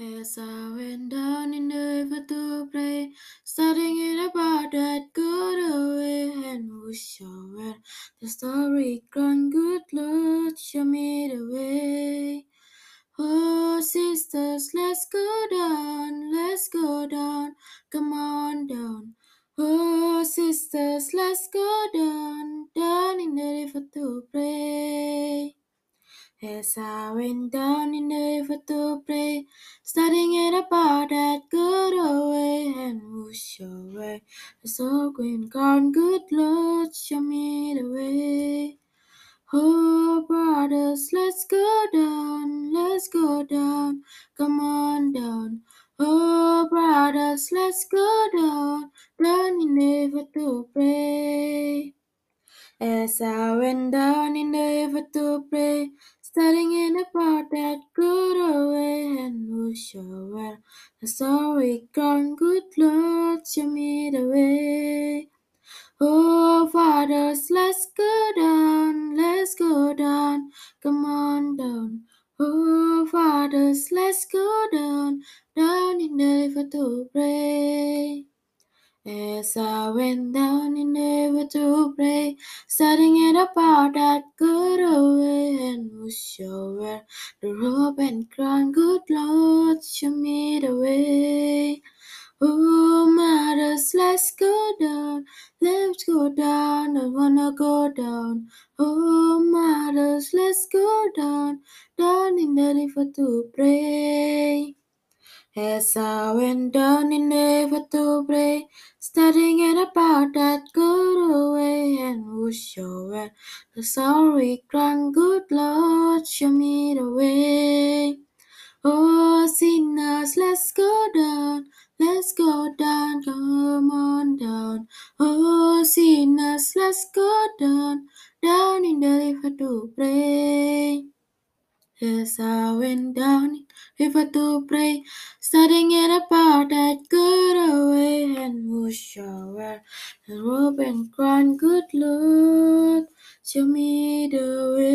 As I went down in the river to pray, studying about that good away, and who shall wear the story gone, good Lord, show me the way. Oh, sisters, let's go down, let's go down, come on down. Oh, sisters, As I went down in the river to pray, studying it about that good away, and who shall wear the soul green gone, good Lord, show me the way. Oh, brothers, let's go down, let's go down, come on down. Oh, brothers, let's go down, down in the river to pray. As I went down in the river to pray, studying in about that good away, and who shall wear the sorry gone, good Lord, show me the way. Oh, fathers, let's go down, let's go down, come on down. Oh, fathers, let's go down, down in the river to pray. As I went down in the river to pray, studying a part that good shall wear the robe and crown, good Lord, show me the way. Oh, mothers, let's go down, let's go down, I wanna go down. Oh, mothers, let's go down, down in the river to pray. As I went down in the river to pray, studying it about that good away, and who shall wear the sorry crown, good Lord, show me the way. Oh, sinners, let's go down, let's go down, come on down. Oh, sinners, let's go down, down in the river to pray. As I went down river to pray, studying about that good away, and who shall wear the robe and crown, good Lord, show me the way.